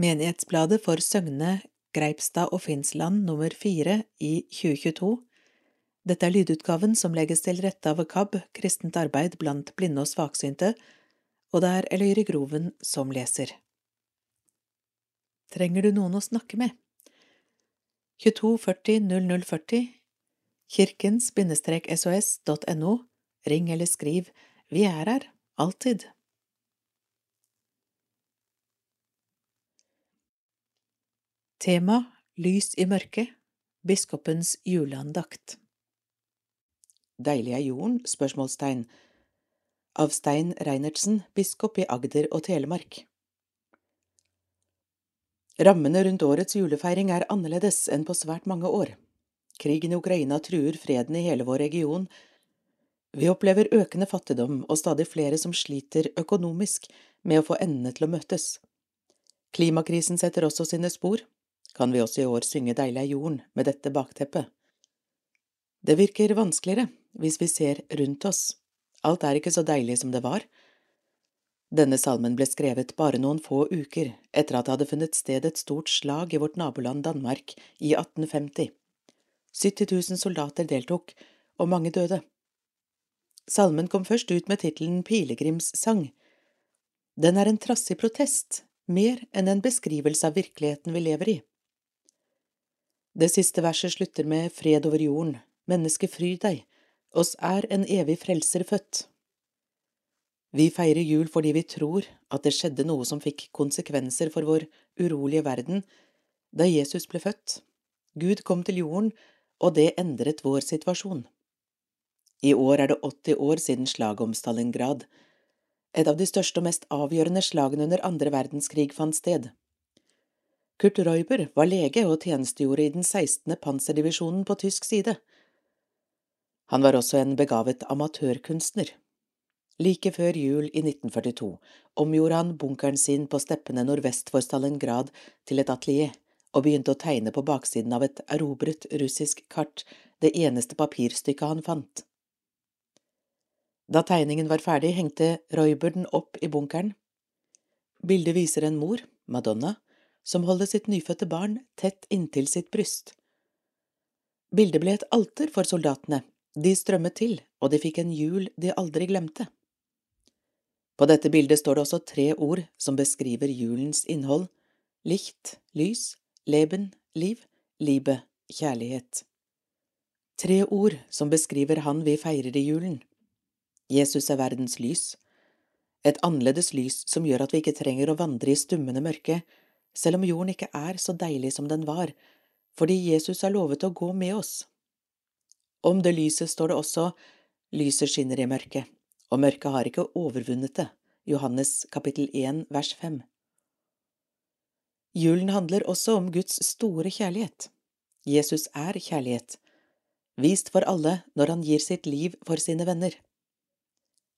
Menighetsbladet for Søgne, Greipstad og Finnsland nummer fire i 2022. Dette er lydutgaven som legges til rette av KAB, Kristent arbeid blant blinde og svaksynte, og det er Eløyre Groven som leser. Trenger du noen å snakke med? 22 40 0040 kirkens-sos.no Ring eller skriv, vi er her, alltid. Tema Lys i mørket Biskopens juleandakt Deilig er jorden? spørsmålstegn Av Stein Reinertsen, biskop i Agder og Telemark Rammene rundt årets julefeiring er annerledes enn på svært mange år. Krigen i Ukraina truer freden i hele vår region, vi opplever økende fattigdom og stadig flere som sliter økonomisk med å få endene til å møtes. Klimakrisen setter også sine spor. Kan vi også i år synge Deilig er jorden med dette bakteppet? Det virker vanskeligere hvis vi ser rundt oss. Alt er ikke så deilig som det var. Denne salmen ble skrevet bare noen få uker etter at det hadde funnet sted et stort slag i vårt naboland Danmark i 1850. 70 000 soldater deltok, og mange døde. Salmen kom først ut med tittelen Pilegrimssang. Den er en trassig protest, mer enn en beskrivelse av virkeligheten vi lever i. Det siste verset slutter med Fred over jorden, menneske fry deg, oss er en evig frelser født. Vi feirer jul fordi vi tror at det skjedde noe som fikk konsekvenser for vår urolige verden da Jesus ble født. Gud kom til jorden, og det endret vår situasjon. I år er det 80 år siden slaget om Stalingrad, et av de største og mest avgjørende slagene under andre verdenskrig fant sted. Kurt Reuber var lege og tjenestegjorde i den 16. panserdivisjonen på tysk side. Han var også en begavet amatørkunstner. Like før jul i 1942 omgjorde han bunkeren sin på steppene nordvest for Stalingrad til et atelier og begynte å tegne på baksiden av et erobret russisk kart, det eneste papirstykket han fant. Da tegningen var ferdig, hengte Reuber den opp i bunkeren. Bildet viser en mor, Madonna, som holder sitt nyfødte barn tett inntil sitt bryst. Bildet ble et alter for soldatene, de strømmet til, og de fikk en jul de aldri glemte. På dette bildet står det også tre ord som beskriver julens innhold – licht, lys, leben, liv, libe, kjærlighet. Tre ord som beskriver han vi feirer i julen. Jesus er verdens lys, et annerledes lys som gjør at vi ikke trenger å vandre i stummende mørke, selv om jorden ikke er så deilig som den var, fordi Jesus har lovet å gå med oss. Om det lyset står det også lyset skinner i mørket, og mørket har ikke overvunnet det, Johannes kapittel 1 vers 5. Julen handler også om Guds store kjærlighet. Jesus er kjærlighet, vist for alle når han gir sitt liv for sine venner.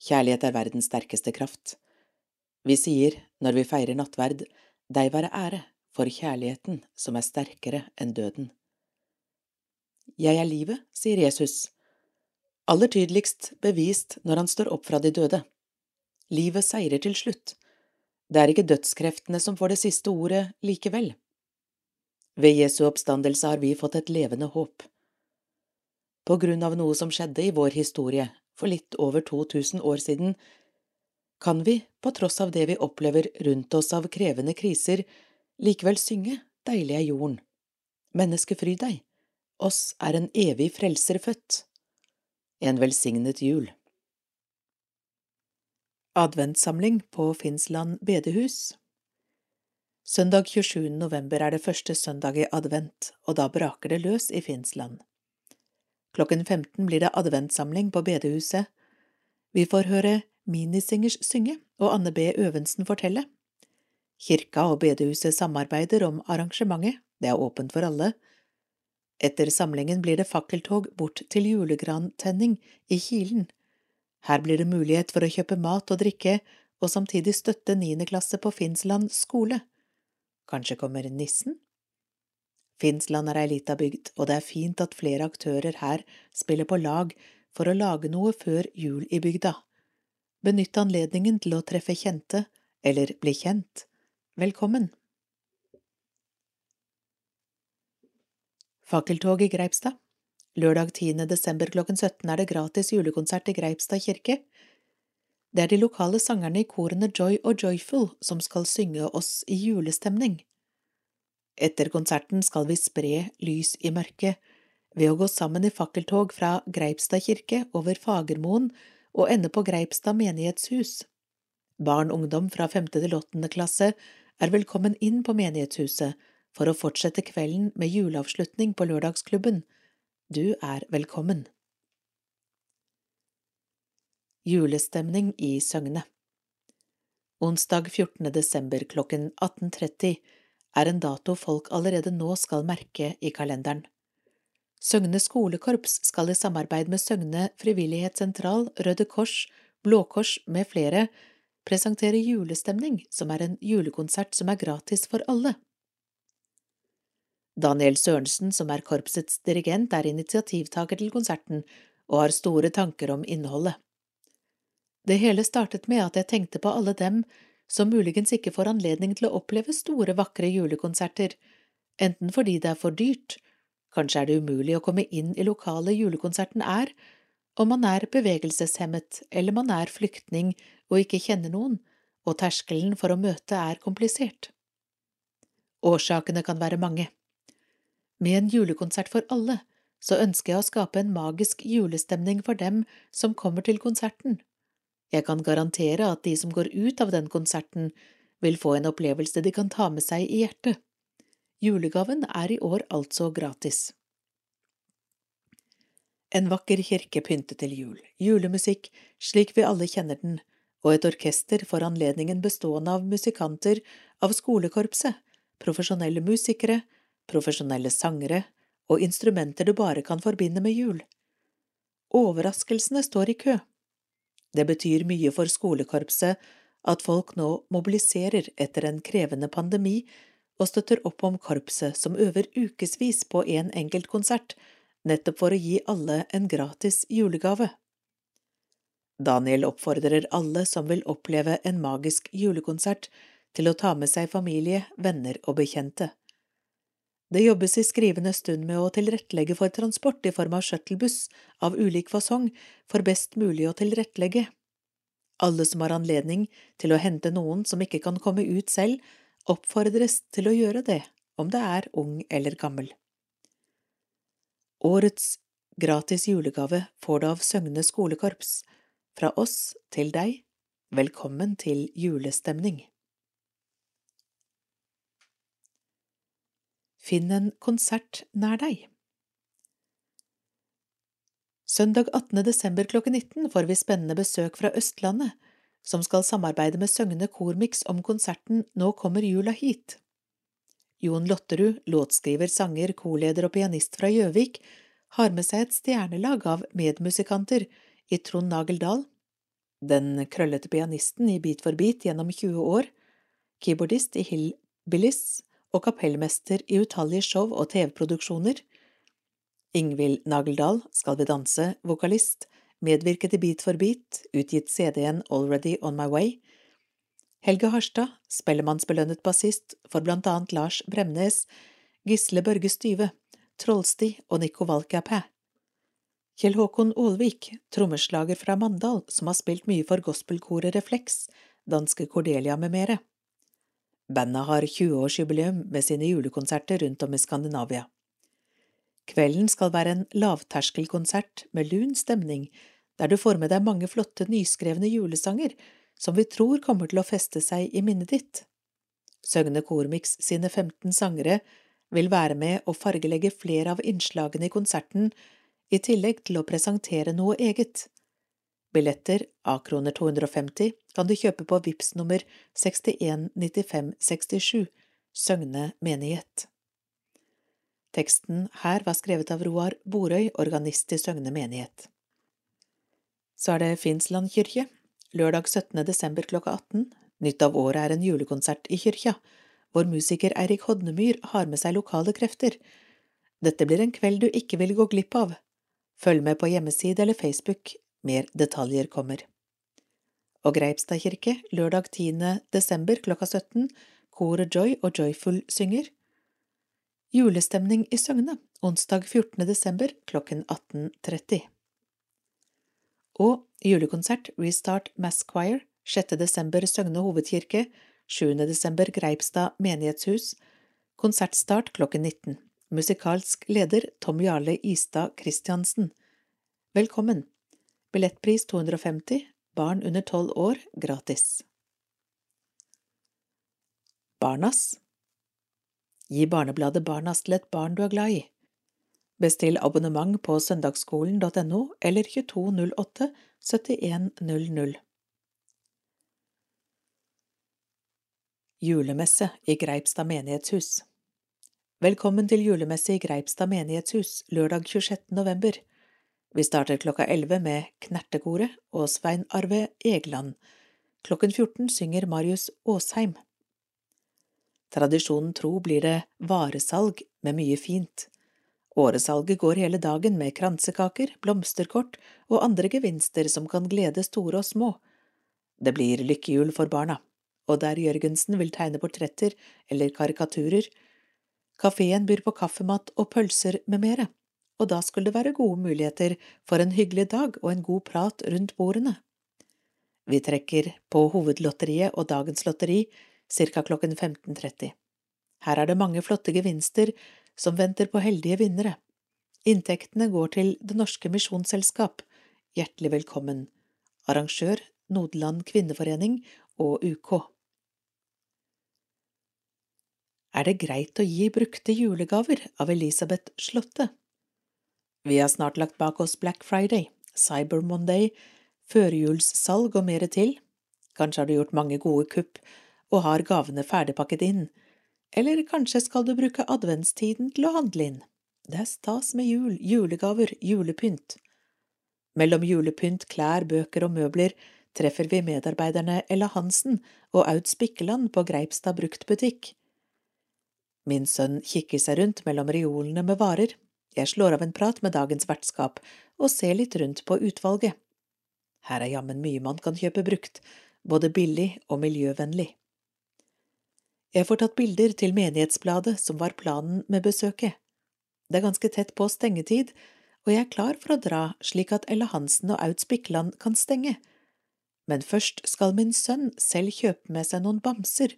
Kjærlighet er verdens sterkeste kraft. Vi sier, når vi feirer nattverd, deg være ære for kjærligheten som er sterkere enn døden. Jeg er livet, sier Jesus, aller tydeligst bevist når han står opp fra de døde. Livet seirer til slutt. Det er ikke dødskreftene som får det siste ordet likevel. Ved Jesu oppstandelse har vi fått et levende håp. På grunn av noe som skjedde i vår historie, for litt over 2000 år siden, kan vi, på tross av det vi opplever rundt oss av krevende kriser, likevel synge Deilig er jorden. Menneske, fry deg. Oss er en evig frelser født. En velsignet jul. Adventssamling på Finnsland bedehus Søndag 27. november er det første søndag i advent, og da braker det løs i Finnsland. Klokken 15 blir det adventssamling på bedehuset. Vi får høre Minisingers synge og Anne B. Øvensen fortelle. Kirka og bedehuset samarbeider om arrangementet, det er åpent for alle. Etter samlingen blir det fakkeltog bort til julegrantenning i Kilen. Her blir det mulighet for å kjøpe mat og drikke og samtidig støtte niende klasse på Finnsland skole. Kanskje kommer nissen? Finnsland er ei lita bygd, og det er fint at flere aktører her spiller på lag for å lage noe før jul i bygda. Benytt anledningen til å treffe kjente, eller bli kjent. Velkommen! Fakkeltog i Greipstad Lørdag 10. desember klokken 17 er det gratis julekonsert i Greipstad kirke. Det er de lokale sangerne i korene Joy og Joyful som skal synge oss i julestemning. Etter konserten skal vi spre lys i mørket ved å gå sammen i fakkeltog fra Greipstad kirke over Fagermoen og ende på Greipstad menighetshus. Barn og ungdom fra femte til åttende klasse er velkommen inn på menighetshuset for å fortsette kvelden med juleavslutning på lørdagsklubben. Du er velkommen. Julestemning i Søgne Onsdag 14. desember klokken 18.30 er en dato folk allerede nå skal merke i kalenderen. Søgne skolekorps skal i samarbeid med Søgne frivillighetssentral, Røde Kors, Blå Kors med flere presentere Julestemning, som er en julekonsert som er gratis for alle. Daniel Sørensen, som er korpsets dirigent, er initiativtaker til konserten og har store tanker om innholdet. Det hele startet med at jeg tenkte på alle dem som muligens ikke får anledning til å oppleve store, vakre julekonserter, enten fordi det er for dyrt, kanskje er det umulig å komme inn i lokalet julekonserten er, om man er bevegelseshemmet eller man er flyktning og ikke kjenner noen, og terskelen for å møte er komplisert. Årsakene kan være mange. Med en julekonsert for alle så ønsker jeg å skape en magisk julestemning for dem som kommer til konserten. Jeg kan garantere at de som går ut av den konserten, vil få en opplevelse de kan ta med seg i hjertet. Julegaven er i år altså gratis. En vakker kirke pyntet til jul, julemusikk slik vi alle kjenner den, og et orkester for anledningen bestående av musikanter av skolekorpset, profesjonelle musikere, profesjonelle sangere og instrumenter du bare kan forbinde med jul. Overraskelsene står i kø. Det betyr mye for skolekorpset at folk nå mobiliserer etter en krevende pandemi og støtter opp om korpset som øver ukevis på en enkelt konsert, nettopp for å gi alle en gratis julegave. Daniel oppfordrer alle som vil oppleve en magisk julekonsert, til å ta med seg familie, venner og bekjente. Det jobbes i skrivende stund med å tilrettelegge for transport i form av shuttlebuss av ulik fasong for best mulig å tilrettelegge. Alle som har anledning til å hente noen som ikke kan komme ut selv, oppfordres til å gjøre det, om det er ung eller gammel. Årets gratis julegave får du av Søgne skolekorps. Fra oss til deg, velkommen til julestemning. Finn en konsert nær deg. Søndag 18. desember klokken 19 får vi spennende besøk fra Østlandet, som skal samarbeide med Søgne Kormix om konserten Nå kommer jula hit. Jon Lotterud, låtskriver, sanger, korleder og pianist fra Gjøvik, har med seg et stjernelag av medmusikanter i Trond Nageldal, den krøllete pianisten i Beat for beat gjennom 20 år, keyboardist i Hillbillies og kapellmester i utallige show og TV-produksjoner. Ingvild Nageldal, Skal vi danse, vokalist, medvirket i Beat for beat, utgitt CD-en Already On My Way. Helge Harstad, spellemannsbelønnet bassist for blant annet Lars Bremnes, Gisle Børge Styve, Trollsti og Nico Valkeapää. Kjell Håkon Aalvik, trommeslager fra Mandal, som har spilt mye for gospelkoret Refleks, danske Cordelia med mere. Bandet har 20-årsjubileum med sine julekonserter rundt om i Skandinavia. Kvelden skal være en lavterskelkonsert med lun stemning, der du får med deg mange flotte nyskrevne julesanger som vi tror kommer til å feste seg i minnet ditt. Søgne Kormix sine 15 sangere vil være med å fargelegge flere av innslagene i konserten, i tillegg til å presentere noe eget. Billetter, A-kroner 250, kan du kjøpe på VIPS nummer 619567, Søgne menighet. Teksten her var skrevet av Roar Borøy, organist i Søgne menighet. Så er det Finnsland kirke, lørdag 17. desember klokka 18. Nytt av året er en julekonsert i kyrkja, hvor musiker Eirik Hodnemyr har med seg lokale krefter. Dette blir en kveld du ikke vil gå glipp av. Følg med på hjemmeside eller Facebook mer detaljer kommer. Og Greipstad kirke, lørdag 10. desember klokka 17, koret Joy og Joyful synger. Julestemning i Søgne onsdag 14. desember klokken 18.30. Og julekonsert Restart Mass Choir 6. desember Søgne hovedkirke, 7. desember Greipstad menighetshus, konsertstart klokken 19. Musikalsk leder Tom Jarle Istad Christiansen. Velkommen. Billettpris 250, barn under tolv år gratis. Barnas Gi barnebladet Barnas til et barn du er glad i. Bestill abonnement på søndagsskolen.no eller 2208 7100. Julemesse i Greipstad menighetshus Velkommen til julemesse i Greipstad menighetshus lørdag 26. november. Vi starter klokka 11 med Knertekoret og Svein Arve Egeland. Klokken 14 synger Marius Aasheim. Tradisjonen tro blir det varesalg med mye fint. Åresalget går hele dagen med kransekaker, blomsterkort og andre gevinster som kan glede store og små. Det blir lykkehjul for barna, og der Jørgensen vil tegne portretter eller karikaturer. Kafeen byr på kaffemat og pølser med mere, og da skulle det være gode muligheter for en hyggelig dag og en god prat rundt bordene. Vi trekker på hovedlotteriet og dagens lotteri ca. klokken 15.30. Her er det mange flotte gevinster som venter på heldige vinnere. Inntektene går til Det Norske Misjonsselskap. Hjertelig velkommen. Arrangør Nodeland kvinneforening og UK. Er det greit å gi brukte julegaver av Elisabeth Slåtte? Vi har snart lagt bak oss Black Friday, Cyber Monday, førjulssalg og mere til. Kanskje har du gjort mange gode kupp og har gavene ferdigpakket inn, eller kanskje skal du bruke adventstiden til å handle inn. Det er stas med jul, julegaver, julepynt. Mellom julepynt, klær, bøker og møbler treffer vi medarbeiderne Ella Hansen og Aud Spikkeland på Greipstad bruktbutikk. Min sønn kikker seg rundt mellom reolene med varer, jeg slår av en prat med dagens vertskap og ser litt rundt på utvalget. Her er jammen mye man kan kjøpe brukt, både billig og miljøvennlig. Jeg får tatt bilder til Menighetsbladet, som var planen med besøket. Det er ganske tett på stengetid, og jeg er klar for å dra slik at Ella Hansen og Aud Spikland kan stenge. Men først skal min sønn selv kjøpe med seg noen bamser,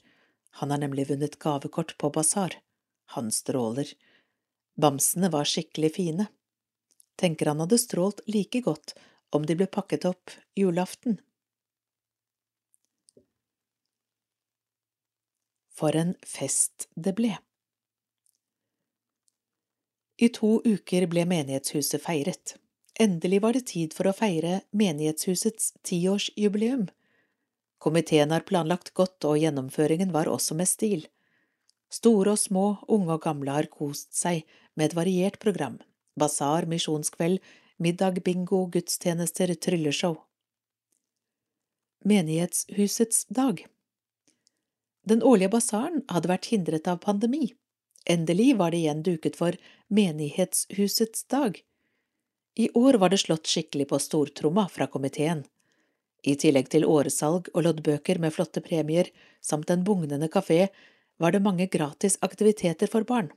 han har nemlig vunnet gavekort på basar. Han stråler. Bamsene var skikkelig fine. Tenker han hadde strålt like godt om de ble pakket opp julaften. For en fest det ble! I to uker ble menighetshuset feiret. Endelig var det tid for å feire menighetshusets tiårsjubileum. Komiteen har planlagt godt, og gjennomføringen var også med stil. Store og små, unge og gamle har kost seg med et variert program. Basar, misjonskveld, middag, bingo, gudstjenester, trylleshow. Menighetshusets dag den årlige basaren hadde vært hindret av pandemi. Endelig var det igjen duket for Menighetshusets dag. I år var det slått skikkelig på stortromma fra komiteen. I tillegg til åresalg og loddbøker med flotte premier samt en bugnende kafé var det mange gratis aktiviteter for barn,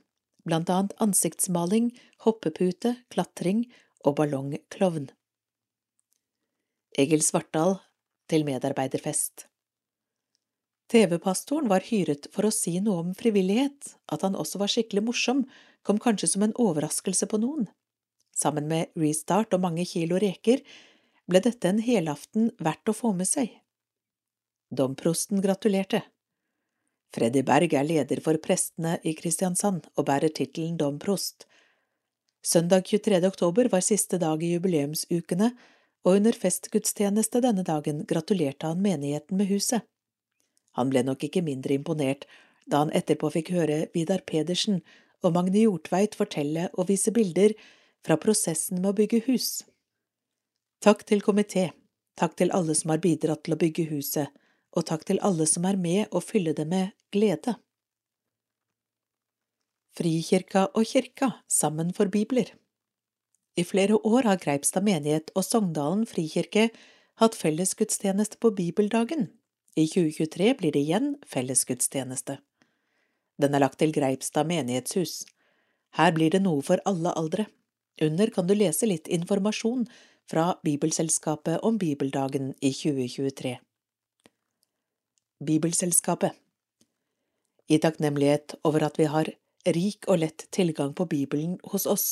blant annet ansiktsmaling, hoppepute, klatring og ballongklovn. Egil Svartdal til medarbeiderfest. TV-pastoren var hyret for å si noe om frivillighet, at han også var skikkelig morsom, kom kanskje som en overraskelse på noen. Sammen med Restart og mange kilo reker ble dette en helaften verdt å få med seg. Domprosten gratulerte. Freddy Berg er leder for prestene i Kristiansand og bærer tittelen domprost. Søndag 23. oktober var siste dag i jubileumsukene, og under festgudstjeneste denne dagen gratulerte han menigheten med huset. Han ble nok ikke mindre imponert da han etterpå fikk høre Vidar Pedersen og Magne Hjortveit fortelle og vise bilder fra prosessen med å bygge hus. Takk til komité, takk til alle som har bidratt til å bygge huset, og takk til alle som er med og fyller det med glede. Frikirka og kirka sammen for bibler I flere år har Greipstad menighet og Sogndalen frikirke hatt felles gudstjeneste på bibeldagen i 2023 blir det igjen fellesgudstjeneste. Den er lagt til Greipstad menighetshus. Her blir det noe for alle aldre. Under kan du lese litt informasjon fra Bibelselskapet om bibeldagen i 2023. Bibelselskapet I takknemlighet over at vi har rik og lett tilgang på Bibelen hos oss,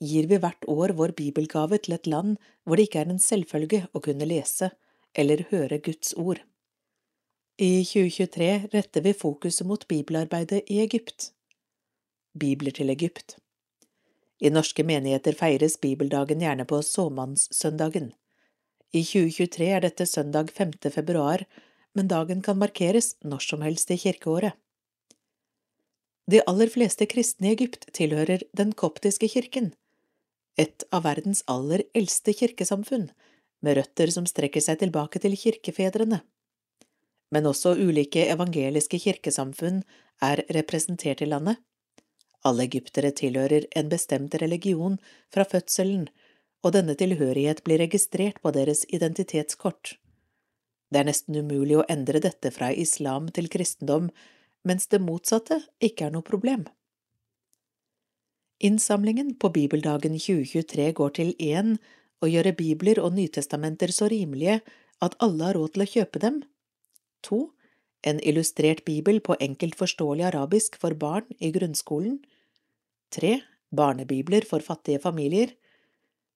gir vi hvert år vår bibelgave til et land hvor det ikke er en selvfølge å kunne lese eller høre Guds ord. I 2023 retter vi fokuset mot bibelarbeidet i Egypt. Bibler til Egypt I norske menigheter feires bibeldagen gjerne på såmannssøndagen. I 2023 er dette søndag 5. februar, men dagen kan markeres når som helst i kirkeåret. De aller fleste kristne i Egypt tilhører den koptiske kirken, et av verdens aller eldste kirkesamfunn, med røtter som strekker seg tilbake til kirkefedrene. Men også ulike evangeliske kirkesamfunn er representert i landet. Alle egyptere tilhører en bestemt religion fra fødselen, og denne tilhørighet blir registrert på deres identitetskort. Det er nesten umulig å endre dette fra islam til kristendom, mens det motsatte ikke er noe problem. Innsamlingen på bibeldagen 2023 går til én å gjøre bibler og nytestamenter så rimelige at alle har råd til å kjøpe dem, to en illustrert bibel på enkelt forståelig arabisk for barn i grunnskolen, 3. barnebibler for fattige familier,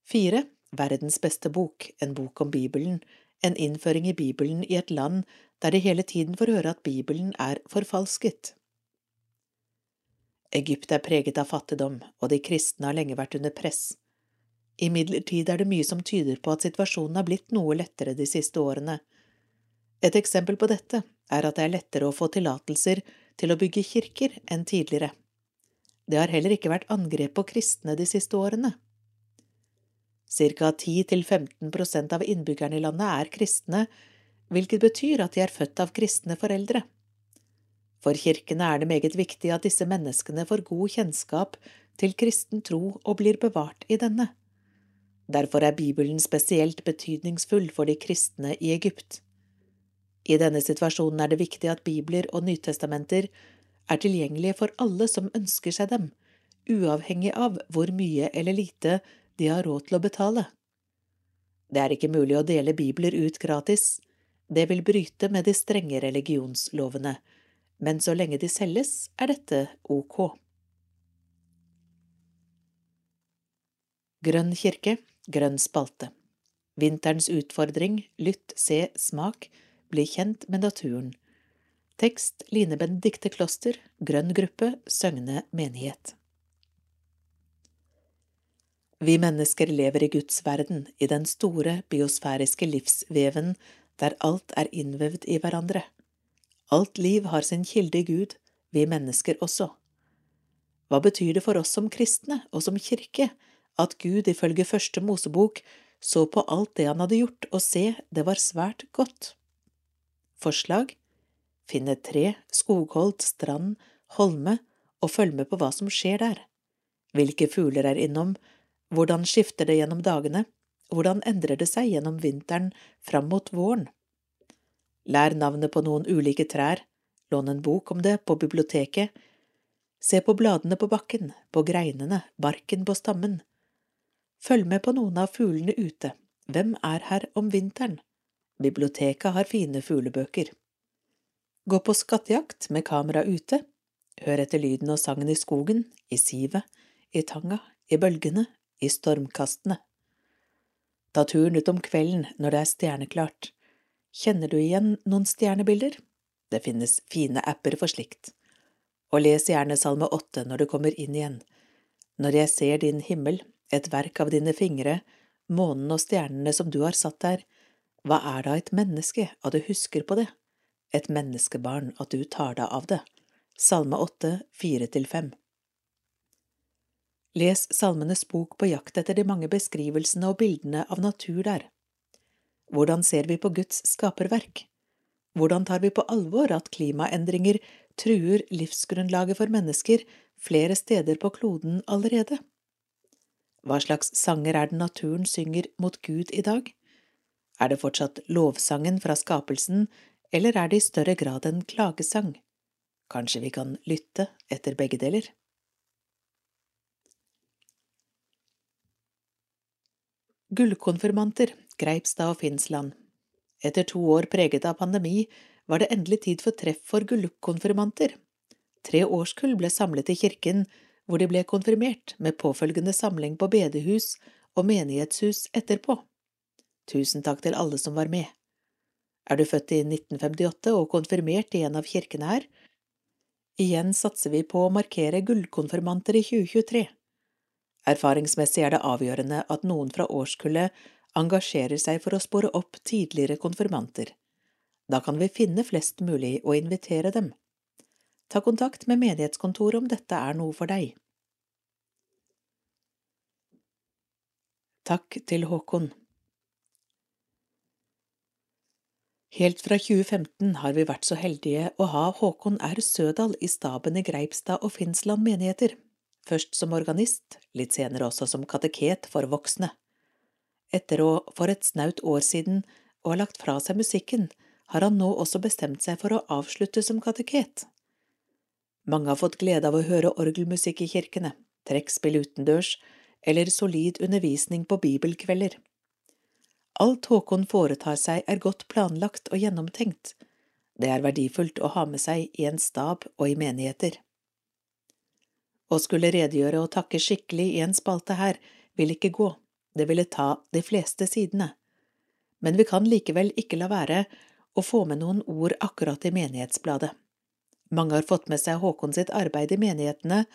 4. verdens beste bok, en bok om Bibelen, en innføring i Bibelen i et land der de hele tiden får høre at Bibelen er forfalsket. Egypt er preget av fattigdom, og de kristne har lenge vært under press. Imidlertid er det mye som tyder på at situasjonen har blitt noe lettere de siste årene. Et eksempel på dette er at det er lettere å få tillatelser til å bygge kirker enn tidligere. Det har heller ikke vært angrep på kristne de siste årene. Cirka 10–15 prosent av innbyggerne i landet er kristne, hvilket betyr at de er født av kristne foreldre. For kirkene er det meget viktig at disse menneskene får god kjennskap til kristen tro og blir bevart i denne. Derfor er Bibelen spesielt betydningsfull for de kristne i Egypt. I denne situasjonen er det viktig at bibler og nytestamenter er tilgjengelige for alle som ønsker seg dem, uavhengig av hvor mye eller lite de har råd til å betale. Det er ikke mulig å dele bibler ut gratis, det vil bryte med de strenge religionslovene, men så lenge de selges, er dette ok. Grønn kirke, grønn spalte Vinterens utfordring, lytt, se, smak, bli kjent med naturen. Tekst Line Benedicte Kloster, Grønn gruppe, Søgne menighet. Vi mennesker lever i Guds verden, i den store biosfæriske livsveven der alt er innvevd i hverandre. Alt liv har sin kilde i Gud, vi mennesker også. Hva betyr det for oss som kristne og som kirke at Gud ifølge første Mosebok så på alt det han hadde gjort, og se, det var svært godt? Forslag Finne tre, skogholt, strand, holme, og følg med på hva som skjer der. Hvilke fugler er innom, hvordan skifter det gjennom dagene, hvordan endrer det seg gjennom vinteren fram mot våren? Lær navnet på noen ulike trær, lån en bok om det på biblioteket, se på bladene på bakken, på greinene, barken på stammen. Følg med på noen av fuglene ute, hvem er her om vinteren? Biblioteket har fine fuglebøker. Gå på skattejakt med kamera ute, hør etter lyden og sangen i skogen, i sivet, i tanga, i bølgene, i stormkastene. Ta turen ut om kvelden når det er stjerneklart. Kjenner du igjen noen stjernebilder? Det finnes fine apper for slikt. Og les gjerne Salme åtte når du kommer inn igjen. Når jeg ser din himmel, et verk av dine fingre, månen og stjernene som du har satt der, hva er da et menneske at du husker på det, et menneskebarn at du tar deg av det? Salme åtte, fire til fem. Les Salmenes bok på jakt etter de mange beskrivelsene og bildene av natur der. Hvordan ser vi på Guds skaperverk? Hvordan tar vi på alvor at klimaendringer truer livsgrunnlaget for mennesker flere steder på kloden allerede? Hva slags sanger er det naturen synger mot Gud i dag? Er det fortsatt lovsangen fra skapelsen, eller er det i større grad en klagesang? Kanskje vi kan lytte etter begge deler? Gullkonfirmanter, Greipstad og Finnsland. Etter to år preget av pandemi var det endelig tid for treff for gullkonfirmanter. Tre årskull ble samlet i kirken, hvor de ble konfirmert, med påfølgende samling på bedehus og menighetshus etterpå. Tusen takk til alle som var med. Er du født i 1958 og konfirmert i en av kirkene her? Igjen satser vi på å markere gullkonfirmanter i 2023. Erfaringsmessig er det avgjørende at noen fra årskullet engasjerer seg for å spore opp tidligere konfirmanter. Da kan vi finne flest mulig og invitere dem. Ta kontakt med menighetskontoret om dette er noe for deg. Takk til Håkon. Helt fra 2015 har vi vært så heldige å ha Håkon R. Sødal i staben i Greipstad og Finnsland menigheter, først som organist, litt senere også som kateket for voksne. Etter å for et snaut år siden å ha lagt fra seg musikken, har han nå også bestemt seg for å avslutte som kateket. Mange har fått glede av å høre orgelmusikk i kirkene, trekkspill utendørs eller solid undervisning på bibelkvelder. Alt Håkon foretar seg er godt planlagt og gjennomtenkt. Det er verdifullt å ha med seg i en stab og i menigheter. Å skulle redegjøre og takke skikkelig i en spalte her vil ikke gå, det ville ta de fleste sidene, men vi kan likevel ikke la være å få med noen ord akkurat i menighetsbladet. Mange har fått med seg Håkon sitt arbeid i menighetene,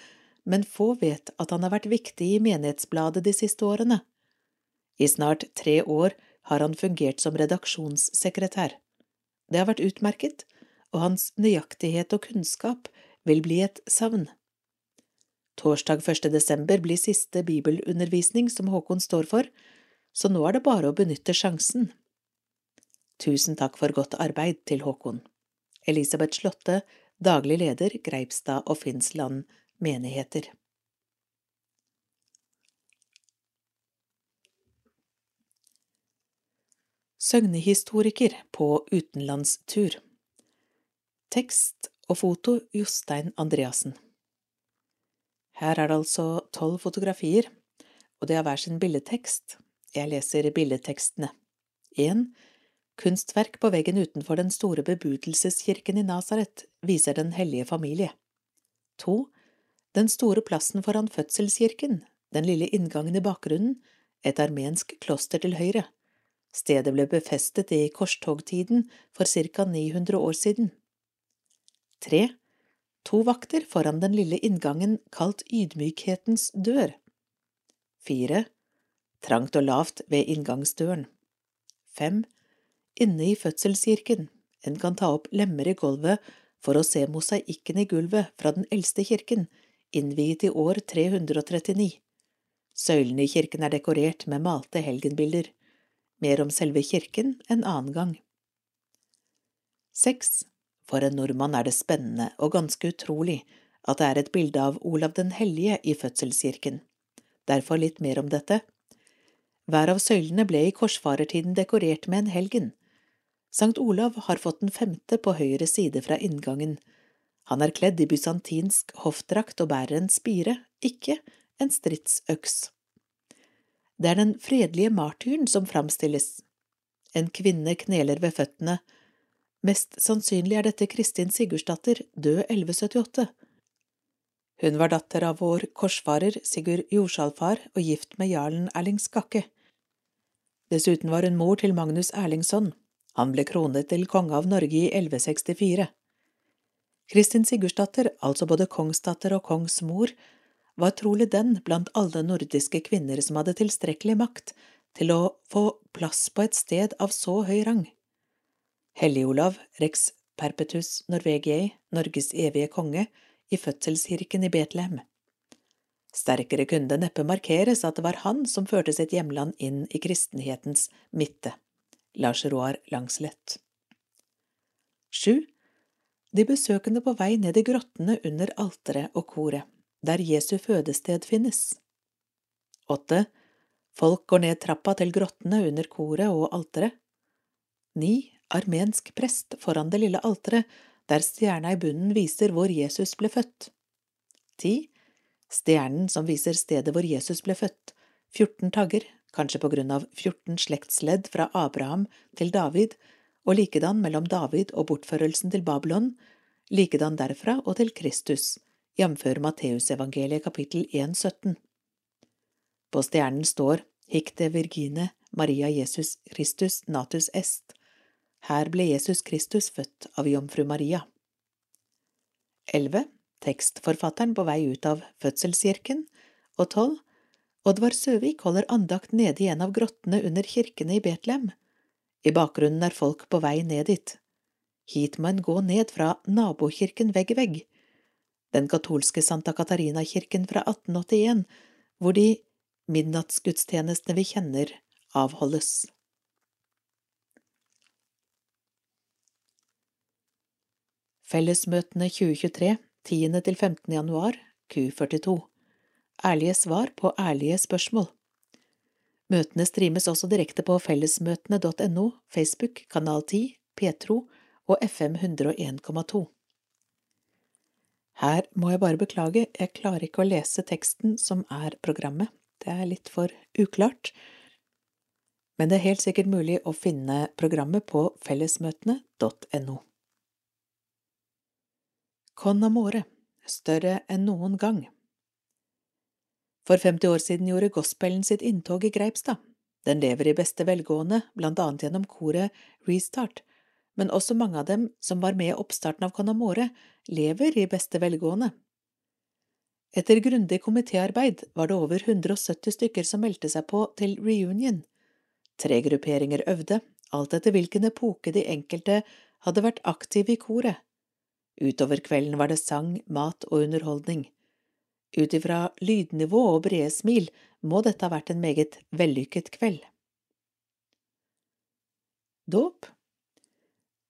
men få vet at han har vært viktig i menighetsbladet de siste årene. I snart tre år har han fungert som redaksjonssekretær. Det har vært utmerket, og hans nøyaktighet og kunnskap vil bli et savn. Torsdag 1. desember blir siste bibelundervisning som Håkon står for, så nå er det bare å benytte sjansen. Tusen takk for godt arbeid til Håkon. Elisabeth Slåtte, daglig leder Greipstad og Finnsland menigheter. Søgnehistoriker på utenlandstur Tekst og foto Jostein Andreassen Her er det altså tolv fotografier, og det har hver sin billedtekst. Jeg leser billedtekstene. 1. Kunstverk på veggen utenfor den store bebudelseskirken i Nasaret viser Den hellige familie. 2. Den store plassen foran fødselskirken, den lille inngangen i bakgrunnen, et armensk kloster til høyre. Stedet ble befestet i korstogtiden for ca 900 år siden. 3. To vakter foran den lille inngangen kalt Ydmykhetens dør. 4. Trangt og lavt ved inngangsdøren. 5. Inne i fødselskirken, en kan ta opp lemmer i gulvet for å se mosaikken i gulvet fra den eldste kirken, innviet i år 339. Søylene i kirken er dekorert med malte helgenbilder mer om selve kirken en annen gang. Seks. For en nordmann er det spennende og ganske utrolig at det er et bilde av Olav den hellige i fødselskirken. Derfor litt mer om dette. Hver av søylene ble i korsfarertiden dekorert med en helgen. Sankt Olav har fått den femte på høyre side fra inngangen. Han er kledd i bysantinsk hoffdrakt og bærer en spire, ikke en stridsøks. Det er den fredelige martyren som framstilles. En kvinne kneler ved føttene. Mest sannsynlig er dette Kristin Sigurdsdatter, død 1178. Hun var datter av vår korsfarer Sigurd Jordsalfar og gift med jarlen Erling Skakke. Dessuten var hun mor til Magnus Erlingsson. Han ble kronet til konge av Norge i 1164. Kristin Sigurdsdatter, altså både kongsdatter og kongsmor, var trolig den blant alle nordiske kvinner som hadde tilstrekkelig makt til å få plass på et sted av så høy rang. Hellig-Olav, rex perpetus Norvegiae, Norges evige konge, i fødselskirken i Betlehem. Sterkere kunne det neppe markeres at det var han som førte sitt hjemland inn i kristenhetens midte. Lars Roar Langslett. Sju. De besøkende på vei ned i grottene under alteret og koret der Jesu fødested finnes. Åtte. Folk går ned trappa til grottene under koret og alteret. Ni. Armensk prest foran det lille alteret, der stjerna i bunnen viser hvor Jesus ble født. Ti. Stjernen som viser stedet hvor Jesus ble født, 14 tagger, kanskje på grunn av 14 slektsledd fra Abraham til David, og likedan mellom David og bortførelsen til Babylon, likedan derfra og til Kristus, jf. Matteusevangeliet kapittel 1,17. På stjernen står Hicte Virgine Maria Jesus Christus natus est. Her ble Jesus Kristus født av jomfru Maria. 11. Tekstforfatteren på vei ut av fødselskirken. Og 12. Oddvar Søvik holder andakt nede i en av grottene under kirkene i Betlehem. I bakgrunnen er folk på vei ned dit. Hit må en gå ned fra nabokirken vegg i vegg. Den katolske Santa Katarina-kirken fra 1881, hvor de midnattsgudstjenestene vi kjenner, avholdes. Fellesmøtene 2023, 10. til 15. januar, Q42 Ærlige svar på ærlige spørsmål Møtene streames også direkte på fellesmøtene.no, Facebook, Kanal 10, Petro og FM 101,2. Her må jeg bare beklage, jeg klarer ikke å lese teksten som er programmet, det er litt for uklart, men det er helt sikkert mulig å finne programmet på fellesmøtene.no. Con amore, større enn noen gang. For 50 år siden gjorde gospelen sitt inntog i Greipstad. Den lever i beste velgående, blant annet gjennom koret Restart, men også mange av dem som var med i oppstarten av Conamore, lever i beste velgående. Etter grundig komitéarbeid var det over 170 stykker som meldte seg på til reunion. Tre grupperinger øvde, alt etter hvilken epoke de enkelte hadde vært aktive i koret. Utover kvelden var det sang, mat og underholdning. Ut ifra lydnivå og brede smil må dette ha vært en meget vellykket kveld. Dåp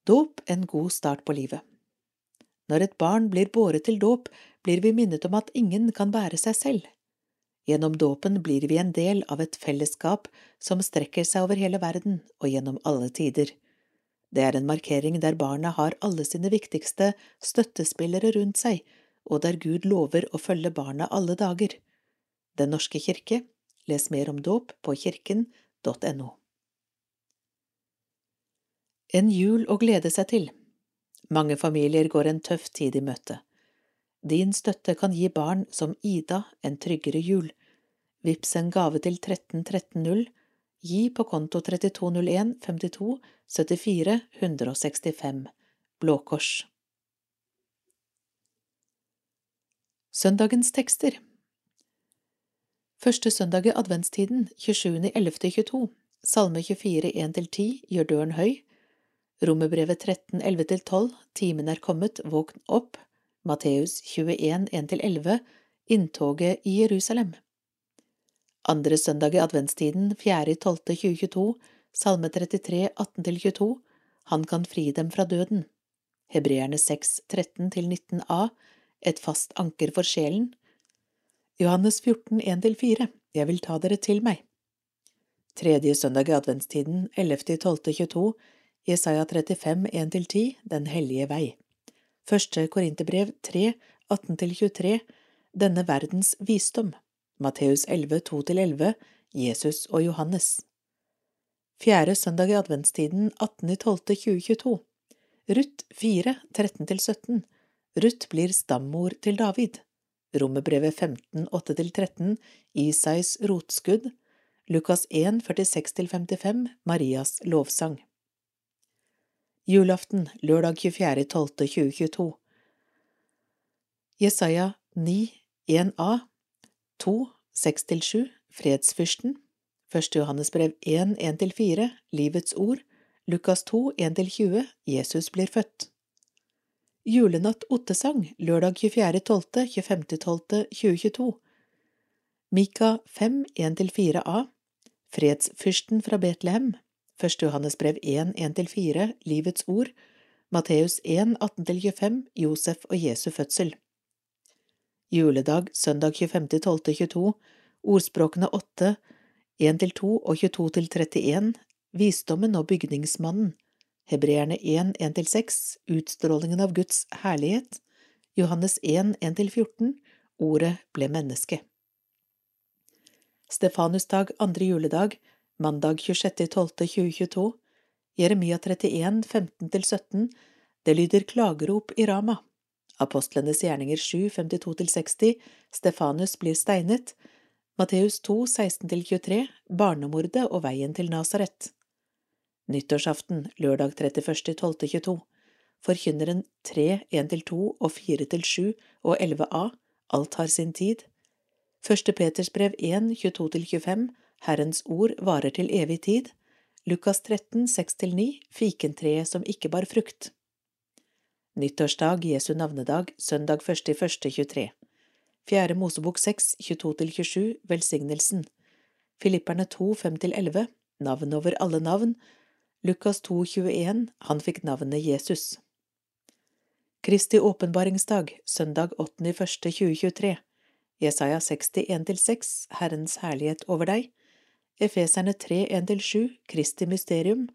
Dåp en god start på livet. Når et barn blir båret til dåp, blir vi minnet om at ingen kan bære seg selv. Gjennom dåpen blir vi en del av et fellesskap som strekker seg over hele verden og gjennom alle tider. Det er en markering der barna har alle sine viktigste støttespillere rundt seg, og der Gud lover å følge barna alle dager. Den norske kirke, les mer om dåp på kirken.no. En jul å glede seg til. Mange familier går en tøff tid i møte. Din støtte kan gi barn som Ida en tryggere jul. Vips en gave til 13130. Gi på konto 3201 52 74 165. Blå Kors. Søndagens tekster Første søndag i adventstiden, 27.11.22, Salme 24, 1–10, Gjør døren høy, Romerbrevet 13, 11–12, Timen er kommet, våkn opp, Matteus 21, 1–11, Inntoget i Jerusalem. Andre søndag i adventstiden, 4.12.2022, Salme 33, 18–22, Han kan fri dem fra døden. Hebreerne 6, 13–19a, et fast anker for sjelen. Johannes 14, 1–4, Jeg vil ta dere til meg. Tredje søndag i adventstiden, 11.12.22, Jesaja 35, 1–10, Den hellige vei. Første Korinterbrev 3, 18–23, Denne verdens visdom. Matteus 11, 2–11, Jesus og Johannes. Fjerde søndag i adventstiden, 18.12.2022, Ruth 4, 13–17, Ruth blir stammor til David. Romerbrevet 15, 8–13, Isais rotskudd, Lukas 1, 46–55, Marias lovsang. Julaften, lørdag 24.12.2022 Jesaja 9, 1a, 2, 6–7, Fredsfyrsten, 1. Johannesbrev 1, 1–4, Livets ord, Lukas 2, 1–20, Jesus blir født. Julenatt ottesang lørdag 24.12., 25.12.2022 Mika 5, 1–4a Fredsfyrsten fra Betlehem 1. Johannesbrev 1, 1–4 Livets ord Matteus 1, 18–25 Josef og Jesu fødsel Juledag søndag 25.12.22 Ordspråkene 8, 1–2 og 22–31 Visdommen og bygningsmannen Hebreerne 1, 1–6, utstrålingen av Guds herlighet, Johannes 1, 1–14, Ordet ble menneske. Stefanusdag andre juledag, mandag 26.12.2022, Jeremia 31, 15–17, det lyder klagerop i Rama. Apostlenes gjerninger 7, 52–60, Stefanus blir steinet, Matteus 2, 16–23, barnemordet og veien til Nasaret. Nyttårsaften, lørdag 31.12.22, forkynneren 3, 1–2 og 4–7 og 11a, alt har sin tid. Første Peters brev 1, 22–25, Herrens ord varer til evig tid. Lukas 13, 6–9, fikentreet som ikke bar frukt. Nyttårsdag, Jesu navnedag, søndag 1.1.23. Fjerde Mosebok 6, 22–27, velsignelsen. Filipperne 2, 5–11, navn over alle navn. Lukas 2, 21, han fikk navnet Jesus. Kristi åpenbaringsdag, søndag 8.1.2023. Jesaja 60, 1–6, Herrens herlighet over deg. Efeserne 3, 1–7, Kristi mysterium.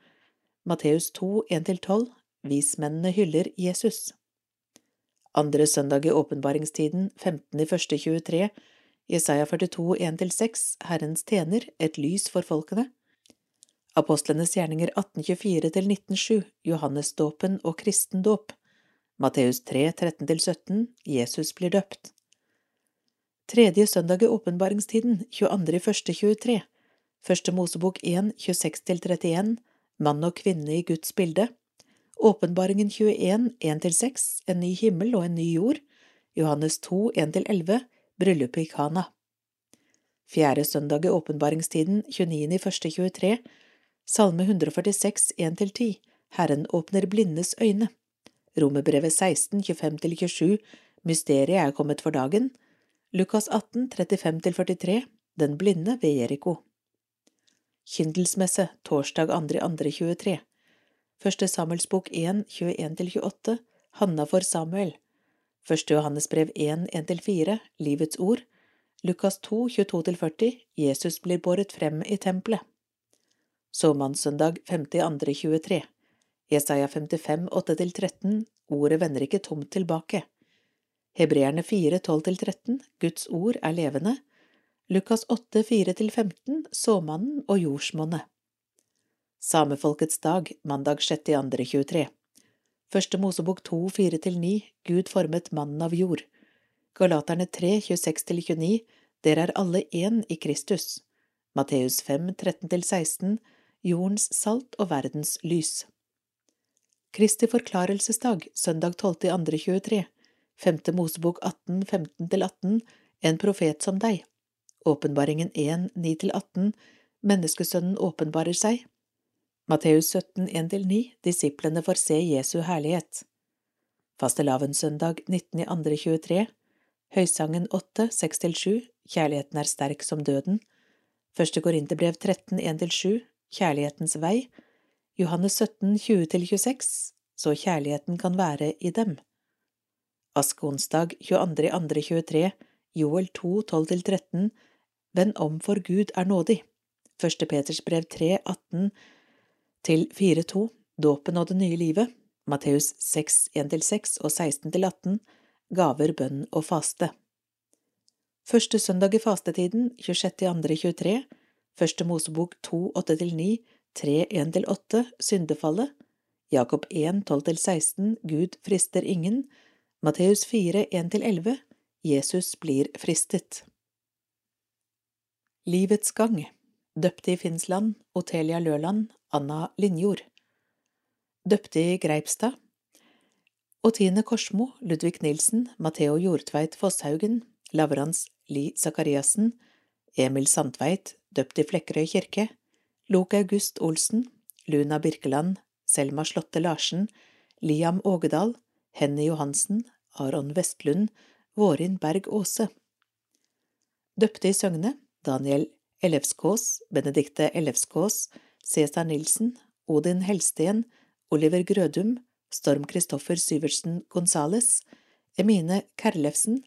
Matteus 2, 1–12, Vismennene hyller Jesus. Andre søndag i åpenbaringstiden, 15.1.23, Jesaja 42, 1–6, Herrens tjener, et lys for folkene. Apostlenes gjerninger 1824–1907, Johannesdåpen og kristendåp. Matteus 3, 13–17, Jesus blir døpt. Tredje søndag i åpenbaringstiden, 22.1.23, Første Mosebok 1, 26–31, Mann og kvinne i Guds bilde. Åpenbaringen 21, 1–6, En ny himmel og en ny jord, Johannes 2, 1–11, Bryllupet i Kana. Fjerde søndag i åpenbaringstiden, 29.1.23, Salme 146, 1–10, Herren åpner blindes øyne. Romerbrevet 16, 25–27, Mysteriet er kommet for dagen. Lukas 18, 35–43, Den blinde ved Jeriko. Kyndelsmesse, torsdag 2.2.23. Første Samuels bok 1, 21–28, Hanna for Samuel. Første Johannes brev 1, 1–4, Livets ord. Lukas 2, 22–40, Jesus blir båret frem i tempelet. Såmannssøndag 5.2.23. Jesaja 55, 8–13, Ordet vender ikke tomt tilbake. Hebreerne 4, 12–13, Guds ord er levende. Lukas 8, 4–15, Såmannen og jordsmonnet. Samefolkets dag, mandag 6.2.23. Første Mosebok 2, 4–9, Gud formet mannen av jord. Galaterne 3, 26–29, Dere er alle én i Kristus. Matteus 5, 13–16, Jordens salt og verdens lys. Kristi forklarelsesdag, søndag 12.2.23, Femte Mosebok 18, 15–18, En profet som deg. Åpenbaringen 1, 9–18, Menneskesønnen åpenbarer seg. Matteus 17, 1–9, Disiplene får se Jesu herlighet. Fastelavnssøndag 19.2.23, Høysangen 8, 6–7, Kjærligheten er sterk som døden. Første Korinterbrev 13, 1–7, Kjærlighetens vei. Johannes 17, 20–26, Så kjærligheten kan være i dem. Askeonsdag 22.2.23, Joel 2, 12–13, Vend om for Gud er nådig. 1. Peters brev 3, 18 til 4.2, Dåpen og det nye livet. Matteus 6, 1–6 og 16–18, Gaver, bønn og faste. Første søndag i fastetiden, 26.2.23, Første Mosebok 2, 8–9, 3, 1–8, Syndefallet, Jakob 1, 12–16, Gud frister ingen, Matteus 4, 1–11, Jesus blir fristet. Livets gang Døpte i Finnsland, Otelia Løland, Anna Linjord. Døpte i Greipstad Otine Korsmo, Ludvig Nilsen, Matheo Jordtveit Fosshaugen, Lavrans Li Sakariassen, Emil Sandtveit, døpt i Flekkerøy kirke, Lok August Olsen, Luna Birkeland, Selma Slåtte Larsen, Liam Ågedal, Henny Johansen, Aron Vestlund, Vårin Berg Aase. Døpte i Søgne, Daniel Ellefskås, Benedikte Ellefskås, Cæsar Nilsen, Odin Helsten, Oliver Grødum, Storm Kristoffer Syversen Gonzales, Emine Kerlefsen,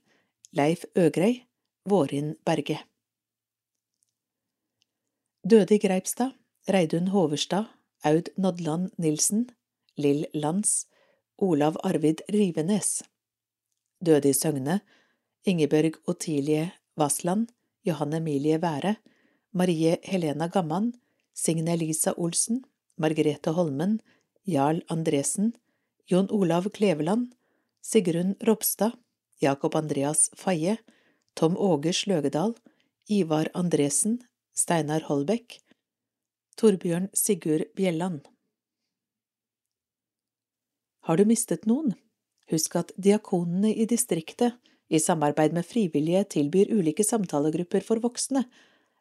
Leif Øgrei, Vårin Berge. Døde i Greipstad, Reidun Hoverstad, Aud Nodland Nilsen, Lill Lands, Olav Arvid Rivenes. Døde i Søgne, Ingebjørg Otilie Vassland, Johanne Emilie Være, Marie Helena Gamman, Signe Elisa Olsen, Margrethe Holmen, Jarl Andresen, Jon Olav Kleveland, Sigrun Ropstad, Jakob Andreas Faye, Tom Åge Sløgedal, Ivar Andresen, Steinar Holbæk, Torbjørn Sigurd Bjelland. Har du mistet noen? Husk at diakonene i distriktet, i samarbeid med frivillige, tilbyr ulike samtalegrupper for voksne,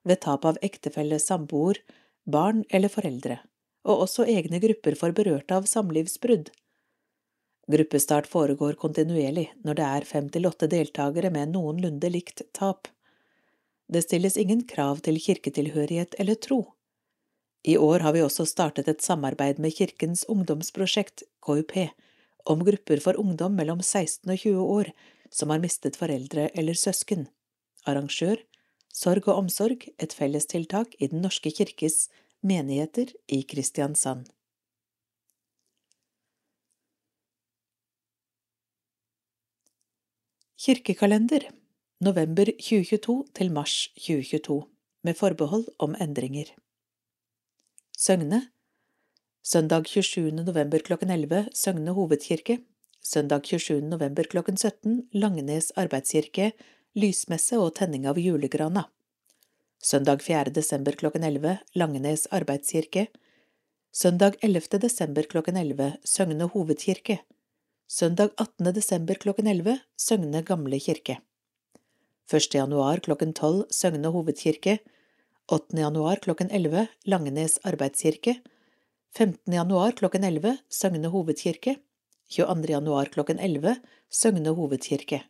ved tap av ektefelle, samboer, barn eller foreldre, og også egne grupper for berørte av samlivsbrudd. Gruppestart foregår kontinuerlig når det er fem til åtte deltakere med noenlunde likt tap. Det stilles ingen krav til kirketilhørighet eller tro. I år har vi også startet et samarbeid med Kirkens ungdomsprosjekt, KUP, om grupper for ungdom mellom 16 og 20 år som har mistet foreldre eller søsken. Arrangør Sorg og omsorg, et fellestiltak i Den norske kirkes menigheter i Kristiansand. Kirkekalender november 2022 til mars 2022 med forbehold om endringer. Søgne Søndag 27. november klokken 11 Søgne hovedkirke Søndag 27. november klokken 17 Langenes arbeidskirke lysmesse og tenning av julegrana. Søndag 4. desember klokken 11 Langenes arbeidskirke. Søndag 11. desember klokken 11 Søgne hovedkirke. Søndag 18. desember klokken 11 Søgne gamle kirke. 1. januar klokken 12 Søgne hovedkirke. 8. januar klokken 11 Langenes arbeidskirke. 15. januar klokken 11 Søgne hovedkirke. 22. januar klokken 11 Søgne hovedkirke.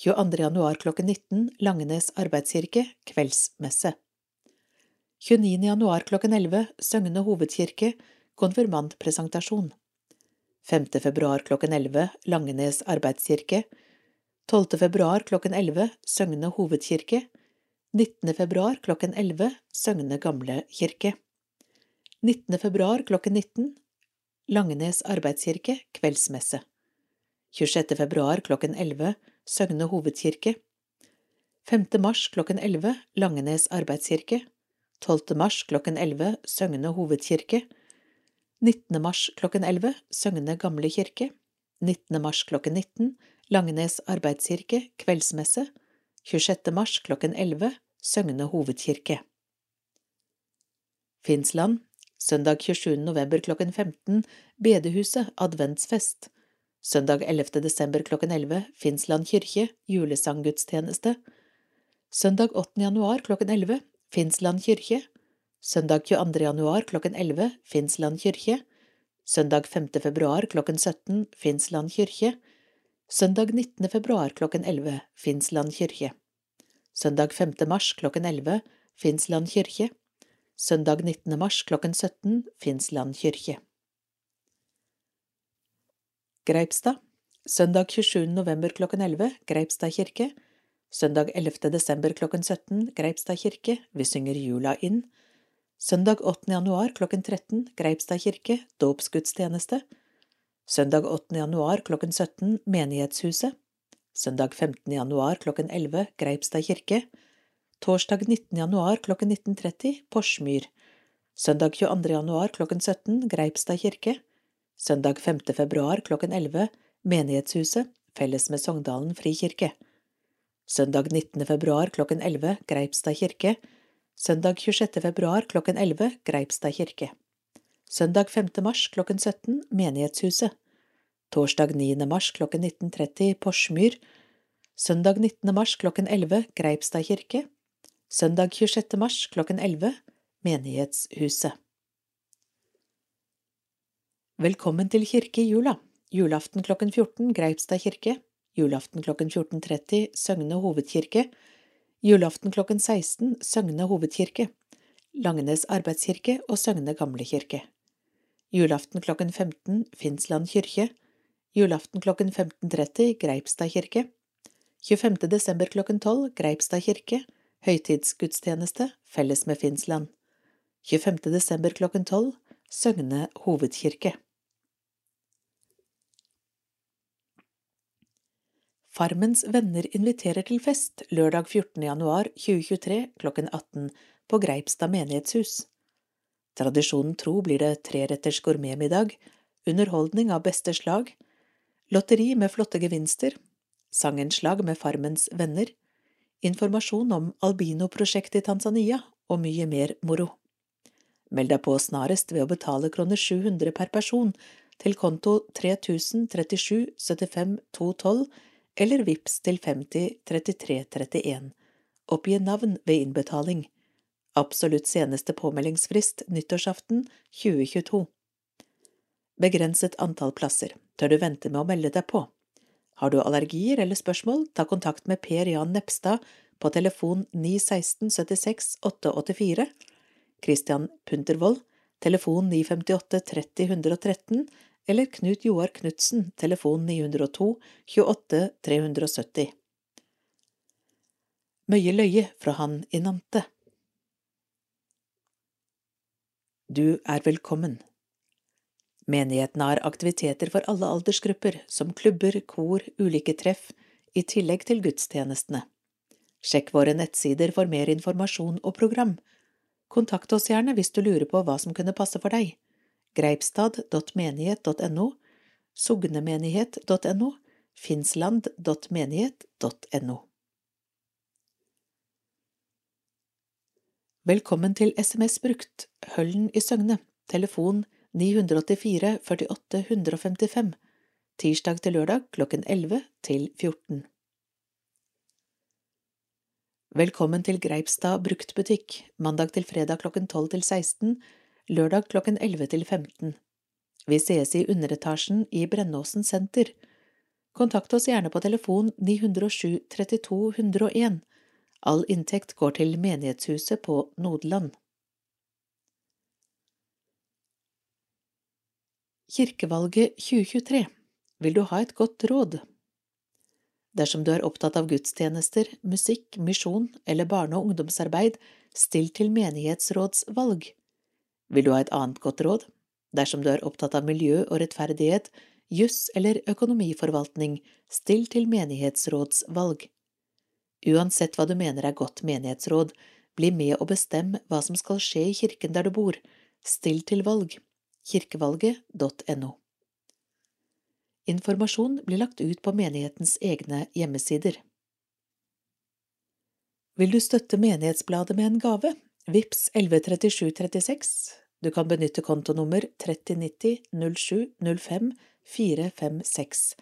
22. januar klokken 19 Langenes arbeidskirke, kveldsmesse. 29. januar klokken 11 Søgne hovedkirke, konfirmantpresentasjon. 5. februar klokken 11 Langenes arbeidskirke. 12. februar klokken 11 Søgne hovedkirke. 19. februar klokken 11 Søgne gamle kirke. 19. februar klokken 19 Langenes arbeidskirke, kveldsmesse. 26. februar klokken 11 Søgne hovedkirke 5. mars klokken 11 Langenes arbeidskirke 12. mars klokken 11 Søgne hovedkirke 19. mars klokken 11 Søgne gamle kirke 19. mars klokken 19 Langenes arbeidskirke kveldsmesse 26. mars klokken 11 Søgne hovedkirke Finnsland Søndag 27. november klokken 15 Bedehuset adventsfest Søndag 11. desember klokken 11 Finnsland kirke julesanggudstjeneste. Søndag 8. januar klokken 11 Finnsland kirke. Søndag 22. januar klokken 11 Finnsland kirke. Søndag 5. februar klokken 17 Finnsland kirke. Søndag 19. februar klokken 11 Finnsland kirke. Søndag 5. mars klokken 11 Finnsland kirke. Søndag 19. mars klokken 17 Finnsland kirke. Greipstad Søndag 27. november klokken 11 Greipstad kirke Søndag 11. desember klokken 17 Greipstad kirke Vi synger jula inn Søndag 8. januar klokken 13 Greipstad kirke Dåpsgudstjeneste Søndag 8. januar klokken 17 Menighetshuset Søndag 15. januar klokken 11 Greipstad kirke Torsdag 19. januar klokken 19.30 Porsmyr Søndag 22. januar klokken 17 Greipstad kirke Søndag 5. februar klokken 11 Menighetshuset, felles med Sogndalen frikirke. Søndag 19. februar klokken 11 Greipstad kirke. Søndag 26. februar klokken 11 Greipstad kirke. Søndag 5. mars klokken 17 Menighetshuset. Torsdag 9. mars klokken 19.30 Porsmyr. Søndag 19. mars klokken 11 Greipstad kirke. Søndag 26. mars klokken 11 Menighetshuset. Velkommen til kirke i jula. Julaften klokken 14 Greipstad kirke. Julaften klokken 14.30 Søgne hovedkirke. Julaften klokken 16 Søgne hovedkirke. Langenes arbeidskirke og Søgne gamle kirke. Julaften klokken 15 Finnsland kirke. Julaften klokken 15.30 Greipstad kirke. 25. desember klokken 12 Greipstad kirke. Høytidsgudstjeneste felles med Finnsland. 25. desember klokken 12 Søgne hovedkirke. Farmens venner inviterer til fest lørdag 14. januar 2023 klokken 18 på Greipstad menighetshus. Tradisjonen tro blir det treretters gourmetmiddag, underholdning av beste slag, lotteri med flotte gevinster, sangenslag med Farmens venner, informasjon om albinoprosjektet i Tanzania og mye mer moro. Meld deg på snarest ved å betale kroner 700 per person til konto 3037 75 212 eller VIPS til 50 33 31. Oppgi navn ved innbetaling. Absolutt seneste påmeldingsfrist nyttårsaften 2022. Begrenset antall plasser. Tør du vente med å melde deg på? Har du allergier eller spørsmål, ta kontakt med Per Jan Nepstad på telefon 916 76 884, Christian Puntervold, telefon 958 30 113, eller Knut Joar Knutsen, telefon 902 28 370. Møye løye fra han i Nante. Du er velkommen. Menigheten har aktiviteter for alle aldersgrupper, som klubber, kor, ulike treff, i tillegg til gudstjenestene. Sjekk våre nettsider for mer informasjon og program. Kontakt oss gjerne hvis du lurer på hva som kunne passe for deg greipstad.menighet.no, sognemenighet.no, finsland.menighet.no. Velkommen til SMS brukt, Høllen i Søgne, telefon 984 48 155, tirsdag til lørdag klokken 11 til 14. Velkommen til Greipstad bruktbutikk, mandag til fredag klokken 12 til 16, lørdag klokken 11 til 15. Vi sees i underetasjen i Brennåsen senter. Kontakt oss gjerne på telefon 907 32 101. All inntekt går til menighetshuset på Nodeland. Kirkevalget 2023 Vil du ha et godt råd? Dersom du er opptatt av gudstjenester, musikk, misjon eller barne- og ungdomsarbeid, still til menighetsrådsvalg. Vil du ha et annet godt råd? Dersom du er opptatt av miljø og rettferdighet, juss eller økonomiforvaltning, still til menighetsrådsvalg. Uansett hva du mener er godt menighetsråd, bli med og bestem hva som skal skje i kirken der du bor. Still til valg. kirkevalget.no. Informasjon blir lagt ut på menighetens egne hjemmesider. Vil du støtte Menighetsbladet med en gave? Vips 113736 du kan benytte kontonummer 3090-0705-456,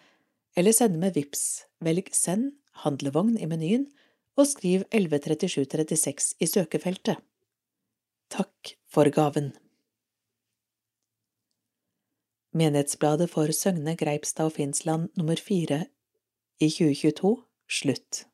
eller sende med VIPS. Velg Send, handlevogn i menyen, og skriv 113736 i søkefeltet. Takk for gaven. Menighetsbladet for Søgne, Greipstad og Finnsland nummer fire i 2022 slutt.